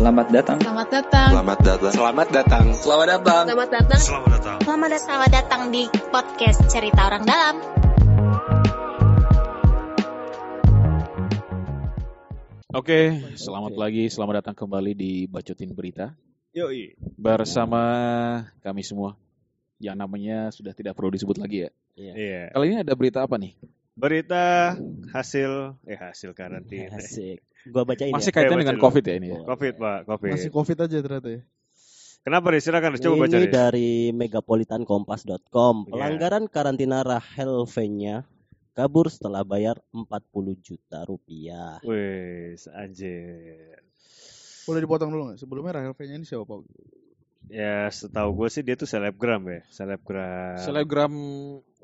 Selamat datang. Selamat datang. Selamat datang. Selamat datang. Selamat datang. Selamat datang. Selamat datang. Selamat datang. Selamat datang di podcast Cerita Orang Dalam. Oke, selamat lagi, selamat datang kembali di Bacotin Berita Yoi. bersama kami semua yang namanya sudah tidak perlu disebut lagi ya. Iya. Kali ini ada berita apa nih? Berita hasil eh hasil karantina. Asik. Gua bacain Masih ya. kaitan baca dengan dulu. COVID ya ini ya? Covid, Pak, Covid. Masih covid aja ternyata ya. Kenapa, Riz? Silakan, coba baca, Ini dari megapolitankompas.com. Iya. Pelanggaran karantina Rahel V-nya kabur setelah bayar 40 juta rupiah. Wes, anjir. Boleh dipotong dulu nggak? Sebelumnya Rahel V-nya ini siapa Pak? Ya, setahu gue sih dia tuh selebgram ya, selebgram. Selebgram,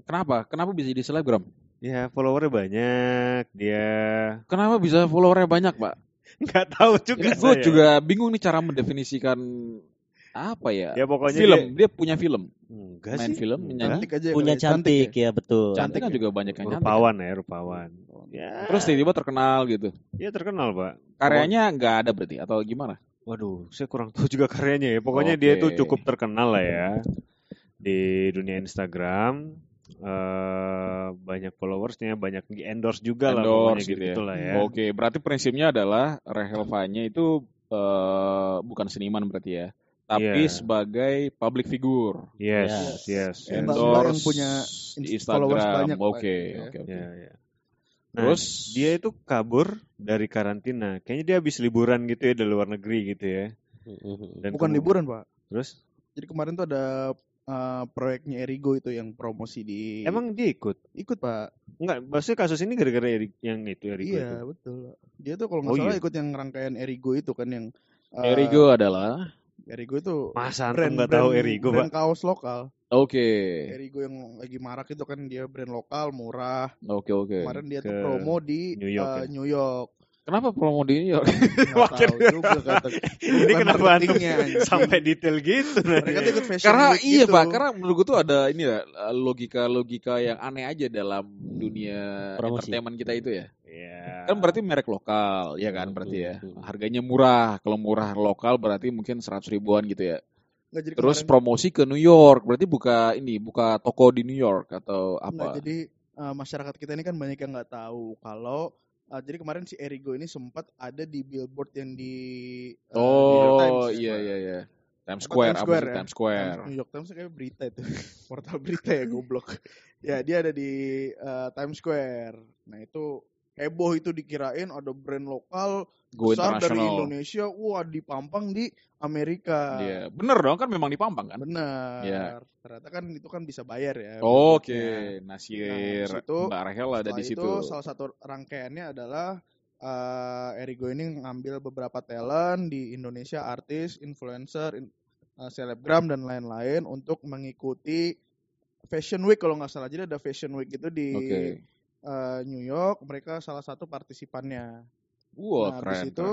kenapa? Kenapa bisa jadi selebgram? Ya, followernya banyak. Dia Kenapa bisa followernya banyak, Pak? nggak tahu juga. Ini gue saya. juga bingung nih cara mendefinisikan apa ya? Ya pokoknya film, dia dia, punya film, enggak main sih. film, menyanyi. Cantik aja. Punya kali. cantik, ya. ya betul. Cantik kan ya. juga banyak yang cantik. Rupawan ya, rupawan. Ya. Terus tiba-tiba terkenal gitu. ya terkenal, Pak. Karyanya nggak ada berarti atau gimana? Waduh, saya kurang tahu juga karyanya ya. Pokoknya dia Oke. itu cukup terkenal lah ya di dunia Instagram. Eh banyak followersnya, banyak di endorse juga lah pokoknya Endorse gitu ya. gitu lah ya. Oke, berarti prinsipnya adalah Rahel V-nya itu eh, bukan seniman berarti ya, tapi Iya. sebagai public figure. Yes, yes. Yes. Endorse yang punya Instagram. banyak, Pak, Oke, gitu oke, oke. Ya, ya. Nah, Terus dia itu kabur dari karantina. Kayaknya dia habis liburan gitu ya di luar negeri gitu ya. Dan Bukan liburan Pak. Terus Jadi kemarin tuh ada uh, proyeknya Erigo itu yang promosi di. emang dia ikut? ikut Pak? Enggak, maksudnya kasus ini gara-gara yang itu Erigo Iya itu. betul. Dia tuh kalau nggak Oh, salah iya. ikut yang rangkaian Erigo itu kan yang. uh, Erigo adalah Erigo itu Masa brand nggak tahu Erigo, brand Pak? kaos lokal. oke, Erigo yang lagi marak itu kan dia brand lokal murah. oke, oke. Kemarin dia tuh Ke promo di New York uh, ya? New York. Kenapa promo di New York? Nggak tahu juga kata. Ini kenapa sampai detail gitu Mereka tuh ikut fashion karena week iya gitu. pak, karena menurut gue tuh ada ini ya logika-logika yang aneh aja dalam dunia Promosi. entertainment kita itu ya. Iya. Kan berarti merek lokal, ya kan berarti ya. Harganya murah. Kalau murah lokal berarti mungkin 100 ribuan gitu ya. Nggak, jadi Terus kemarin- promosi ke New York, berarti buka ini, buka toko di New York atau Nggak, apa? jadi uh, masyarakat kita ini kan banyak yang nggak tahu kalau uh, jadi kemarin si Erigo ini sempat ada di billboard yang di uh, Oh Times. iya iya iya. Times Square, Times Square ya? Times Square? Times- New York Times kayak berita itu, portal berita ya goblok. ya dia ada di uh, Times Square. Nah itu heboh itu dikirain ada brand lokal Go besar dari. Indonesia, wah dipampang di Amerika. Iya, bener dong kan memang dipampang kan? Benar. Iya. Ternyata kan itu kan bisa bayar ya. Oke, billboardnya. Nasir, Nah, situ- Mbak Rahel ada di situ. itu salah satu rangkaiannya adalah eh Erigo ini ngambil beberapa talent di Indonesia, artis, influencer, in- eh, selebgram dan lain-lain untuk mengikuti Fashion Week kalau nggak salah. Jadi ada Fashion Week itu di Oke. Eh, New York. Mereka salah satu partisipannya. Wah, nah, keren. habis itu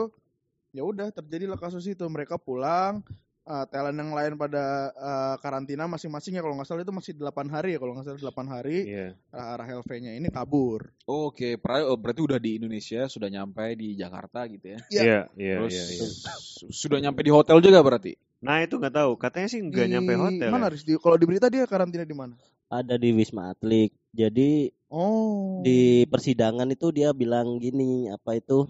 ya udah terjadilah kasus itu. Mereka pulang. eh, talent yang lain pada eh, karantina masing-masing ya kalau nggak salah itu masih 8 hari ya kalau nggak salah 8 hari Iya. Ra- Rahel V-nya ini kabur. Oke, pra- oh, berarti udah di Indonesia, sudah nyampe di Jakarta gitu ya. Iya. Iya, iya, Terus iya, iya. su- sudah nyampe di hotel juga berarti. Nah, itu nggak tahu. Katanya sih nggak Di nyampe hotel. Mana ya. Riz? Di- kalau di berita dia karantina di mana? Ada di Wisma Atlet. Jadi Oh. di persidangan itu dia bilang gini, apa itu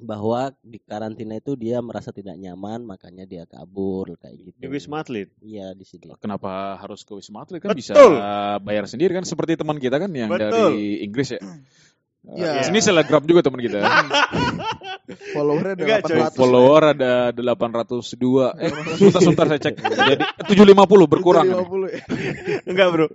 bahwa di karantina itu dia merasa tidak nyaman, makanya dia kabur kayak gitu. Di Wisma Atlet. Iya di sini. Kenapa harus ke Wisma Atlet kan bisa Betul. bayar sendiri kan seperti teman kita kan yang Betul. dari Inggris ya. Iya. Eh, Sini selebgram juga teman kita. Followernya ada Enggak, coy. 800. Follower ada 802. Eh, sebentar sebentar saya cek. Jadi 750 berkurang. 750 ya. Enggak, Bro.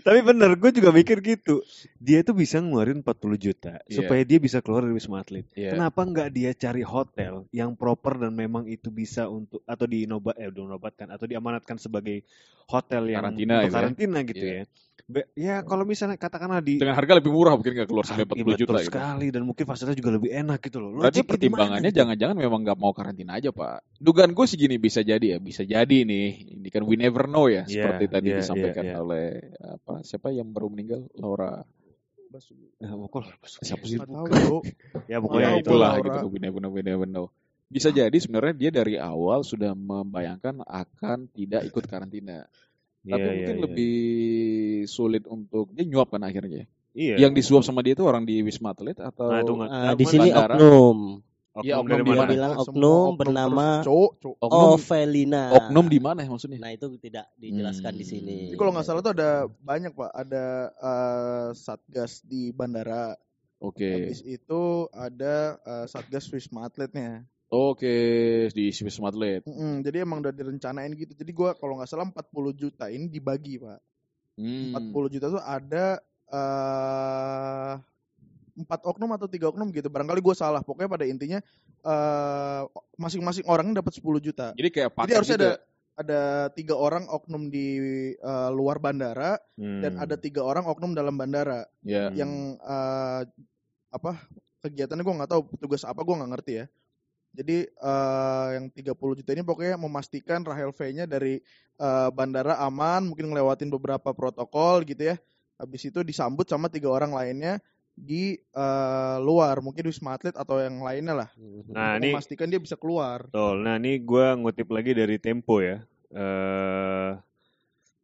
Tapi bener, gue juga mikir gitu. Dia tuh bisa ngeluarin 40 juta Iya. supaya dia bisa keluar dari Wisma Atlet. Iya. Kenapa nggak dia cari hotel yang proper dan memang itu bisa untuk atau dinobat eh dinobatkan atau diamanatkan sebagai hotel yang Karantina untuk gitu ya. karantina gitu Iya. ya. Be- ya kalau misalnya katakanlah di Dengan harga lebih murah mungkin nggak keluar sampai Iya, 40 juta betul gitu. sekali dan mungkin fasilitas juga lebih enak gitu loh. Lu Berarti pertimbangannya gitu? jangan-jangan memang nggak mau karantina aja pak. Dugaan gue sih gini bisa jadi ya, bisa jadi nih. Ini kan we never know ya, Iya, seperti tadi iya, disampaikan iya, iya. oleh apa siapa yang baru meninggal Laura. Ya, pokoknya Siapa sih? Tahu, ya Ya pokoknya itu itulah Laura. gitu, we never know, we never know. Bisa jadi sebenarnya dia dari awal sudah membayangkan akan tidak ikut karantina. Tapi Iya, mungkin iya, iya. Sulit untuk dia nyuap kan akhirnya. Iya. Yang disuap sama dia itu orang di Wisma Atlet atau Nah, itu Ah, di sini bandara. oknum. Iya, Oknum oknum dari di Dia bilang oknum bernama terus cowok, cowok. oknum Ovelina. oknum di mana maksudnya? Nah itu tidak dijelaskan di Hmm. sini. Jadi kalau nggak salah tuh ada banyak pak, ada eh, satgas di bandara. Oke. Habis itu ada eh, satgas Wisma Atletnya. Oke, di Wisma Atlet. Mm-mm, jadi emang udah direncanain gitu. Jadi gua kalau nggak salah 40 juta ini dibagi pak. Hmm. 40 juta tuh ada eh empat oknum atau tiga oknum gitu. Barangkali gue salah. Pokoknya pada intinya eh masing-masing orangnya dapat 10 juta. Jadi kayak Jadi harusnya gitu ada ada tiga orang oknum di eh, luar bandara dan Hmm. ada tiga orang oknum dalam bandara. Hmm. yang eh, apa kegiatannya gue nggak tahu petugas apa gue nggak ngerti ya. Jadi eh, yang 30 juta ini pokoknya memastikan Rahel V-nya dari eh, bandara aman, mungkin ngelewatin beberapa protokol gitu ya. Habis itu disambut sama tiga orang lainnya di eh, luar, mungkin Wisma Atlet atau yang lainnya lah. Nah, Untuk ini memastikan dia bisa keluar. Betul. Nah, ini gua ngutip lagi dari Tempo ya. Eh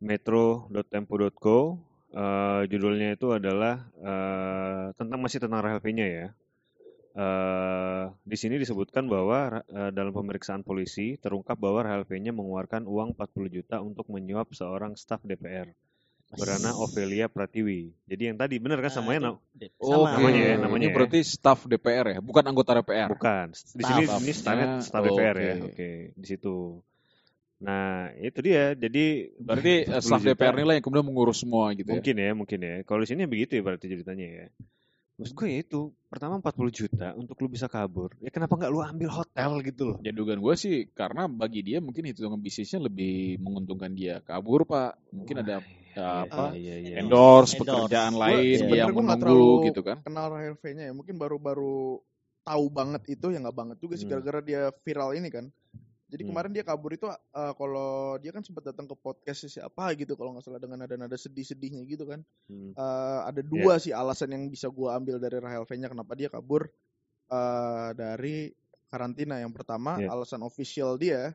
metro.tempo.co. Eh judulnya itu adalah eh tentang masih tentang Rahel V-nya ya. Eh di sini disebutkan bahwa eh, dalam pemeriksaan polisi terungkap bahwa Rahel V-nya mengeluarkan uang 40 juta untuk menyuap seorang staf DPR bernama Ovelia Pratiwi. Jadi yang tadi benar kan samanya Nah, na- itu sama. Namanya ya, Ini namanya ya. berarti staff DPR ya, bukan anggota DPR. Bukan. Di sini Staff. ini Staffnya, staff DPR ya. oke. Oke, di situ. Nah, itu dia. Jadi Berarti eh, 40 staff juta. DPR inilah yang kemudian mengurus semua gitu ya. Mungkin ya, mungkin ya. Kalau di sini begitu ya berarti ceritanya ya. Maksud gue ya itu, pertama 40 juta untuk lu bisa kabur. Ya kenapa nggak lu ambil hotel gitu loh? Ya dugaan gue sih karena bagi dia mungkin hitungan bisnisnya lebih menguntungkan dia kabur pak. Mungkin ada Iya, apa, iya, iya, iya. endorse, Endorse. pekerjaan Gua lain yang gua nggak menunggu gitu kan. kenal Rahel V-nya ya. Mungkin baru-baru tahu banget itu ya nggak banget juga sih Hmm. gara-gara dia viral ini kan. Jadi Hmm. kemarin dia kabur itu eh, kalau dia kan sempat datang ke podcast siapa gitu kalau nggak salah dengan nada-nada sedih-sedihnya gitu kan. Hmm. Eh, ada Iya. dua sih alasan yang bisa gua ambil dari Rahel V-nya kenapa dia kabur eh, dari karantina. Yang pertama Iya. alasan official dia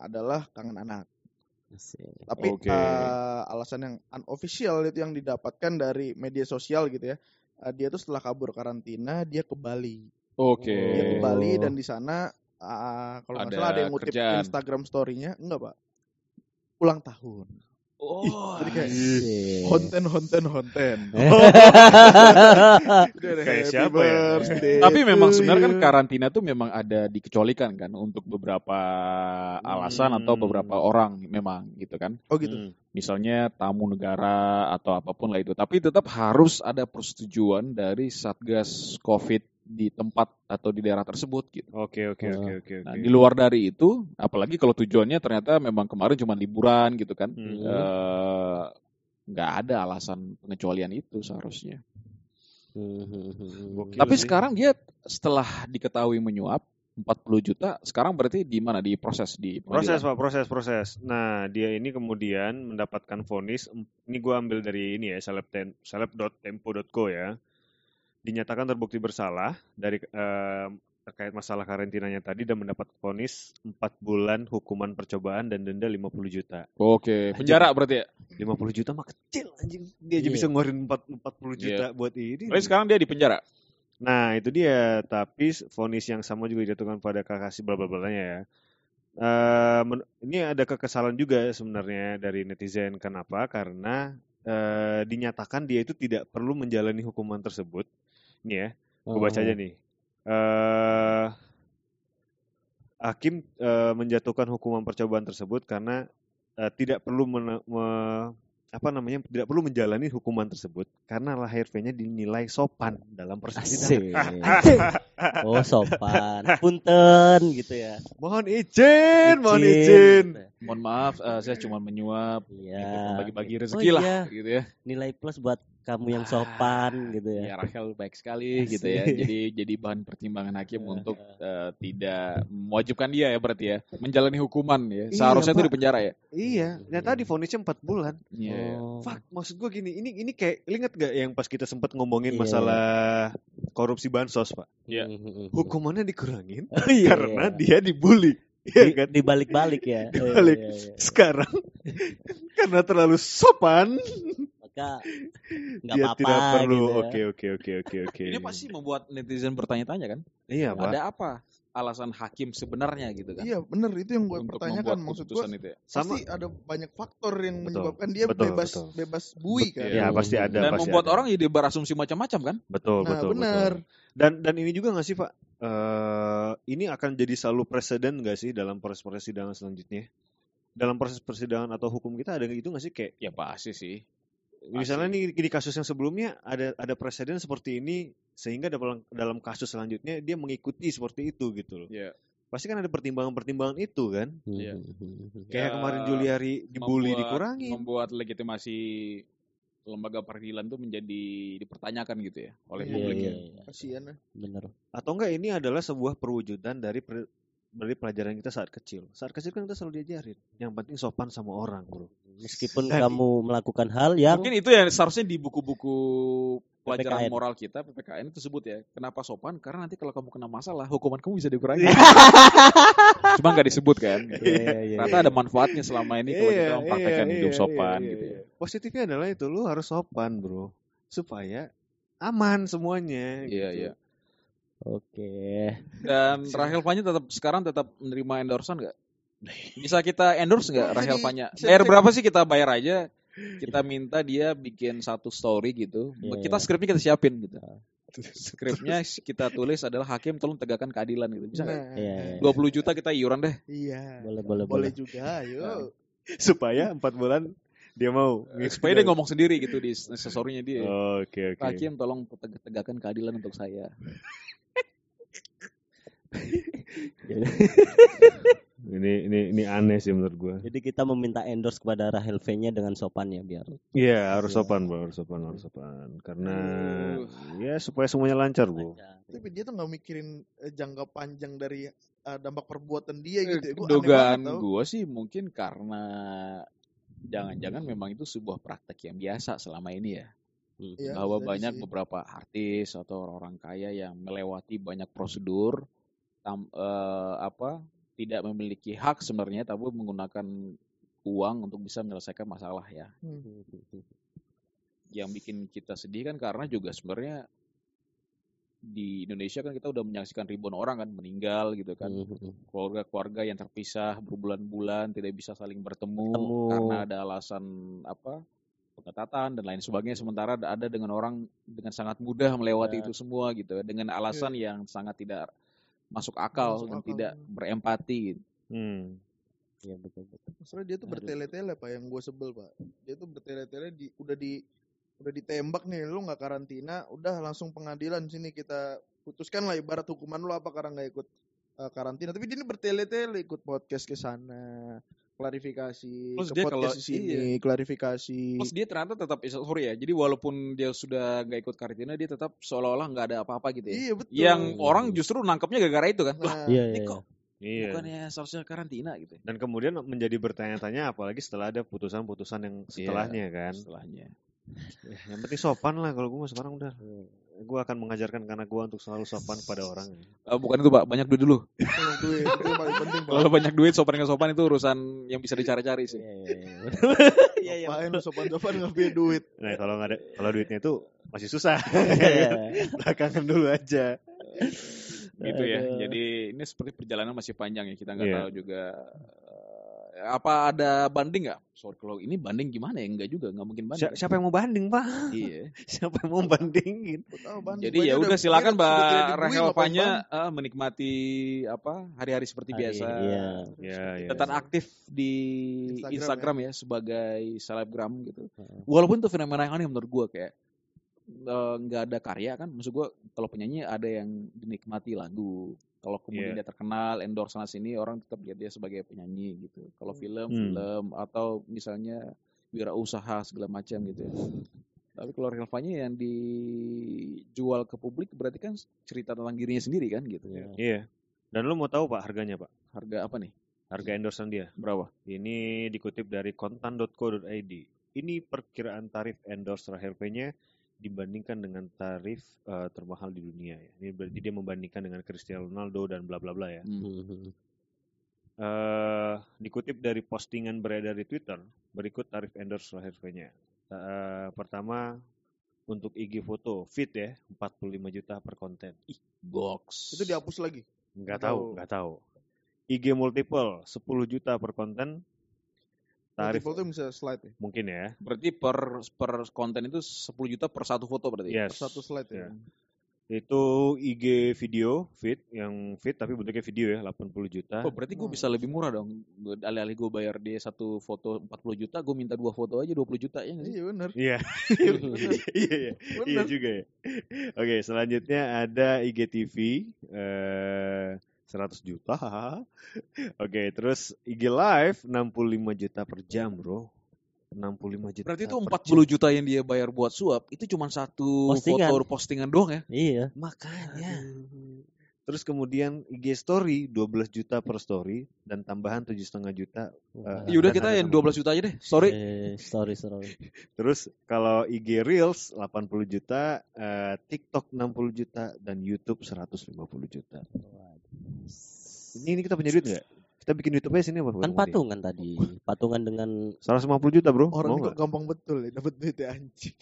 adalah kangen anak. Tapi Oke. eh, alasan yang unofficial itu yang didapatkan dari media sosial gitu ya. eh, dia tuh setelah kabur karantina dia ke Bali. Oke. Dia ke. Bali dan di sana ah, kalau nggak Ada salah ada yang ngutip kerjaan. Instagram story-nya enggak, Pak. Ulang tahun. Oh, Jadi kayak. Kayak siapa ya? Tapi memang sebenarnya kan karantina tuh memang ada dikecualikan kan untuk beberapa alasan atau Hmm. beberapa orang memang gitu kan. Oh gitu. Hmm. Misalnya tamu negara atau apa pun lah itu. Tapi tetap harus ada persetujuan dari Satgas Covid di tempat atau di daerah tersebut gitu. Oke, oke, oke, oke, Nah, oke. di luar dari itu, apalagi kalau tujuannya ternyata memang kemarin cuma liburan gitu kan, Hmm. eh, nggak ada alasan pengecualian itu seharusnya. Gokil Tapi sih. sekarang dia setelah diketahui menyuap 40 juta, sekarang berarti di mana? Di proses di Proses pengadilan? pak, proses proses. Nah dia ini kemudian mendapatkan vonis. Ini gue ambil dari ini ya, seleb seleb.tempo.co ya. Dinyatakan terbukti bersalah dari eh, terkait masalah karantinanya tadi dan mendapat vonis 4 bulan hukuman percobaan dan denda 50 juta. Oke, penjara berarti ya. 50 juta mah kecil anjing. Dia aja Iya. bisa ngeluarin 4, 40 Iya. juta buat ini. Berarti sekarang dia di penjara. Nah, itu dia. Tapi vonis yang sama juga dijatuhkan pada kakak bla bla blanya ya. Eh, men- ini ada kekesalan juga sebenarnya dari netizen. Kenapa? Karena eh, dinyatakan dia itu tidak perlu menjalani hukuman tersebut. Ini ya, gue baca aja nih. Eh, hakim eh, menjatuhkan hukuman percobaan tersebut karena eh, tidak perlu mene- me- apa namanya tidak perlu menjalani hukuman tersebut karena lahir V-nya dinilai sopan dalam persidangan. Oh sopan, punten gitu ya. Mohon izin, mohon Izin. izin. Mohon maaf, eh, saya cuma menyuap, gitu, Iya. bagi-bagi Oh rezeki lah, iya. gitu ya. Nilai plus buat kamu yang Ah, sopan gitu ya. Ya Rahel baik sekali gitu ya. Jadi jadi bahan pertimbangan hakim untuk eh, tidak mewajibkan dia ya berarti ya menjalani hukuman ya. Iya, Seharusnya itu di penjara ya. Iya, ternyata divonisnya 4 bulan. Iya. Oh. Fuck, maksud gue gini, ini ini kayak inget gak yang pas kita sempat ngomongin Iya. masalah korupsi bansos, Pak? Iya. Hukumannya dikurangin Oh, iya, karena iya. dia dibully. Iya Di- kan? dibalik-balik ya. Iya, Dibalik. iya, iya. Sekarang karena terlalu sopan, Maka nggak dia apa-apa tidak perlu. gitu ya. Oke, oke, oke, oke, oke. Ini pasti membuat netizen bertanya-tanya kan. Iya, Pak. Ada apa alasan hakim sebenarnya gitu kan? Iya bener itu yang gue Untuk pertanyakan maksud gue itu ya. Sama pasti ada banyak faktor yang Betul, menyebabkan dia betul, bebas betul. bebas bui kan. Ya, pasti ada, Dan pasti membuat ada. orang jadi berasumsi macam-macam kan? Betul, Nah betul, betul. Dan dan ini juga nggak sih, Pak? eh ini akan jadi selalu presiden nggak sih dalam proses persidangan selanjutnya? Dalam proses persidangan atau hukum kita ada itu nggak sih kayak Ya pasti sih. Misalnya nih di kasus yang sebelumnya ada ada presiden seperti ini sehingga dalam dalam kasus selanjutnya dia mengikuti seperti itu gitu loh. Iya. Pasti kan ada pertimbangan-pertimbangan itu kan. Iya. Mhm. Kayak Ya, kemarin Juliari dibully membuat- dikurangin. Membuat legitimasi lembaga peradilan itu menjadi dipertanyakan gitu ya oleh Iya, publik iya, ya. iya. Kasian ya. Bener. Atau enggak ini adalah sebuah perwujudan dari per- dari pelajaran kita saat kecil. Saat kecil kan kita selalu diajarin, yang penting sopan sama orang, Bro. Meskipun Dan- kamu melakukan hal yang Mungkin itu yang seharusnya di buku-buku pelajaran PPKN. moral kita PPKN itu sebut ya. Kenapa sopan? Karena nanti kalau kamu kena masalah, hukuman kamu bisa dikurangi. Cuma nggak disebut kan. gitu. Iya, iya, iya, Ternyata ada manfaatnya selama ini kalau kita mempraktekkan hidup sopan iya, gitu iya. ya. Positifnya adalah itu lu harus sopan, Bro. Supaya aman semuanya. Iya, gitu. iya. Oke. Dan Rahel Fanya tetap sekarang tetap menerima endorsean nggak? Bisa kita endorse nggak Rahel Fanya? saya- Bayar berapa sih kita bayar aja? Kita minta dia bikin satu story gitu. Iya, Kita iya. skripnya kita siapin gitu. Skripnya kita tulis adalah hakim tolong tegakkan keadilan gitu. Bisa nggak? Nah, Iya, iya. 20 juta kita iuran deh. Iya. Boleh, boleh, Boleh boleh. juga, ayo. Supaya empat bulan dia mau. Supaya dia ngomong sendiri gitu di aksesornya dia. Oke, oke. Hakim tolong teg- tegakkan keadilan untuk saya. Ini ini ini aneh sih menurut gua. Jadi kita meminta endorse kepada Rahel V-nya dengan sopan ya biar. Iya, harus Iya. sopan, Bro. Harus sopan, harus sopan. Karena Aduh. ya supaya semuanya lancar, Bu. Tapi dia tuh nggak mikirin eh, jangka panjang dari eh, dampak perbuatan dia gitu. ya. Gua Dugaan gue sih mungkin karena jangan-jangan memang itu sebuah praktek yang biasa selama ini ya. Iya, bahwa banyak sih. beberapa artis atau orang kaya yang melewati banyak prosedur tam, eh, apa tidak memiliki hak sebenarnya tapi menggunakan uang untuk bisa menyelesaikan masalah ya. Hmm. Yang bikin kita sedih kan karena juga sebenarnya di Indonesia kan kita udah menyaksikan ribuan orang kan meninggal gitu kan keluarga-keluarga yang terpisah berbulan-bulan tidak bisa saling bertemu Bertemu. karena ada alasan apa pengetatan dan lain sebagainya sementara ada- dengan orang dengan sangat mudah melewati Ya. itu semua gitu dengan alasan yang sangat tidak masuk akal Masuk dan akal. tidak berempati gitu. Hmm. Iya betul betul. Maksudnya dia tuh Aduh. bertele-tele pak yang gue sebel pak. Dia tuh bertele-tele di udah di udah ditembak nih lu nggak karantina udah langsung pengadilan sini kita putuskan lah ibarat hukuman lu apa karena nggak ikut eh, karantina tapi dia ini bertele-tele ikut podcast ke sana klarifikasi Terus ke dia kalau- di sini klarifikasi Terus dia ternyata tetap sorry ya. Jadi walaupun dia sudah nggak ikut karantina dia tetap seolah-olah nggak ada apa-apa gitu ya. iya betul Yang orang justru nangkapnya gara-gara itu kan. Nah, Iya ini iya. kok Iya. bukannya seharusnya karantina gitu. Dan kemudian menjadi bertanya-tanya apalagi setelah ada putusan-putusan yang setelahnya kan. Setelahnya. Ya, yang penting sopan lah kalau gue sekarang udah. Gue akan mengajarkan karena gue untuk selalu sopan kepada orang. Eh, bukan itu pak, banyak duit dulu. tolong duit itu yang paling penting pak Kalau banyak duit sopan nggak sopan itu urusan yang bisa dicari-cari sih. Iya iya. Iya iya. ngapain lu sopan-sopan nggak punya duit Nah kalau nggak ada kalau duitnya itu masih susah. Iya. Belakangan dulu aja. Gitu ya. Jadi ini seperti perjalanan masih panjang ya. Kita nggak Iya. tahu juga apa ada banding nggak? Sorry kalau ini banding gimana ya? Enggak juga, nggak mungkin banding. Si- siapa yang mau banding pak? Iya. Siapa yang mau bandingin? Gua tahu, Ban. Jadi ya udah silakan Mbak Rahel Ban. eh, menikmati apa hari-hari seperti Hari, biasa. iya. Ya, ya. Tetap aktif di Instagram, Instagram, ya. sebagai selebgram gitu. Walaupun itu fenomena yang aneh menurut gua kayak eh, nggak ada karya kan, maksud gua kalau penyanyi ada yang dinikmati lagu. Kalau kemudian Iya. dia terkenal, endorse sana sini, orang tetap lihat dia sebagai penyanyi gitu. Kalau film, Hmm. film atau misalnya wirausaha segala macam gitu. ya. Tapi kalau relevannya yang dijual ke publik berarti kan cerita tentang dirinya sendiri kan gitu. Iya. Iya. Dan lu mau tahu Pak harganya Pak? Harga apa nih? Harga endorsean dia. Berapa? Ini dikutip dari kontan.co.id. Ini perkiraan tarif endorse Rahel P-nya dibandingkan dengan tarif eh, termahal di dunia ya. Ini berarti dia membandingkan dengan Cristiano Ronaldo dan bla bla bla ya. Hmm. Mhm. Eh, dikutip dari postingan beredar di Twitter, berikut tarif endorse Rahel P-nya. Eh, pertama untuk IG foto fit ya 45 juta per konten. Ih, Box. Itu dihapus lagi. nggak tahu, nggak tahu. IG multiple 10 juta per konten. Tarif tuh bisa slide ya. mungkin ya. Berarti per per konten itu 10 juta per satu foto berarti. Yes. Per satu slide ya. Ya. Itu IG video fit yang fit tapi bentuknya video ya 80 juta. Oh, berarti gue bisa lebih murah dong. Gua- Alih-alih gue bayar dia satu foto 40 juta, gue minta dua foto aja 20 juta ya? Iya bener. Iya. iya, iya, iya. Iya juga ya. Oke, selanjutnya ada IGTV eh 100 juta. Oke, terus IG live 65 juta per jam, Bro. 65 juta. Berarti itu per 40 juta yang dia bayar buat suap, itu cuma satu Postingan. foto postingan doang ya. Iya. Makanya. Terus kemudian IG story 12 juta per story dan tambahan 7,5 juta. Wah. Ya udah Dan kita yang sama- 12 juta aja deh. Sorry. Eh, sorry, sorry. Terus kalau IG Reels 80 juta, eh, TikTok 60 juta dan YouTube 150 juta. Ini, ini kita punya duit nggak? Kita bikin YouTube aja sini apa? Kan patungan tadi. Patungan dengan 150 juta bro, Orang mau gampang betul ya dapat duit ya anjing.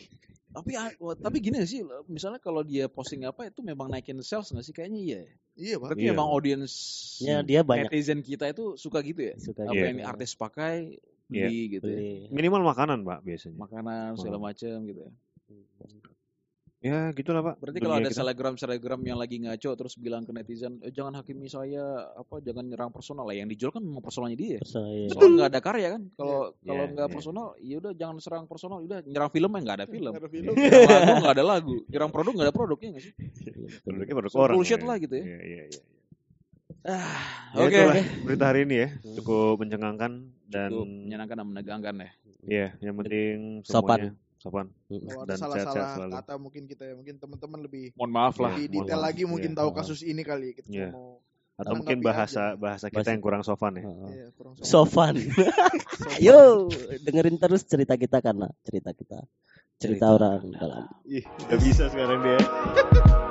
Tapi ah, tapi gini sih, misalnya kalau dia posting apa itu memang naikin sales nggak sih? Kayaknya iya. ya. Iya pak. Berarti Iya. memang audience ya dia banyak netizen kita itu suka gitu ya. suka Apa Iya. yang artis pakai Iya. beli gitu ya. Minimal makanan pak biasanya. Makanan segala macam gitu ya. Ya gitulah pak. Berarti kalau ada kita. selebgram selebgram yang lagi ngaco terus bilang ke netizen, eh, jangan hakimi saya, apa jangan nyerang personal lah. Yang dijual kan memang personalnya dia. Saya- Soalnya nggak ada karya kan. Kalau kalau Iya, nggak iya. personal, ya udah jangan serang personal. Udah nyerang film ya nggak ada film. Nggak ada film. Nyerang lagu nggak ada lagu. Nyerang produk nggak ada produknya nggak sih? Produknya produk So orang. bullshit lah gitu ya. Iya, iya, iya. Ah, Ya, Oke. itulah berita hari ini ya. Cukup mencengangkan dan Cukup menyenangkan dan menegangkan ya. Iya, yang penting semuanya sopan. Kalau ada Dan salah-salah selalu. kata mungkin kita ya mungkin teman-teman lebih Mohon maaf lah. Ya, lebih detail maaf. lagi mungkin Iya. tahu kasus ini kali kita Iya. mau Atau mungkin bahasa aja. bahasa kita Bahasa- yang kurang sopan ya. Iya, kurang sopan. Sofan. Ayo dengerin terus cerita kita karena cerita kita cerita Cerita orang dalam. Ih, udah bisa sekarang dia.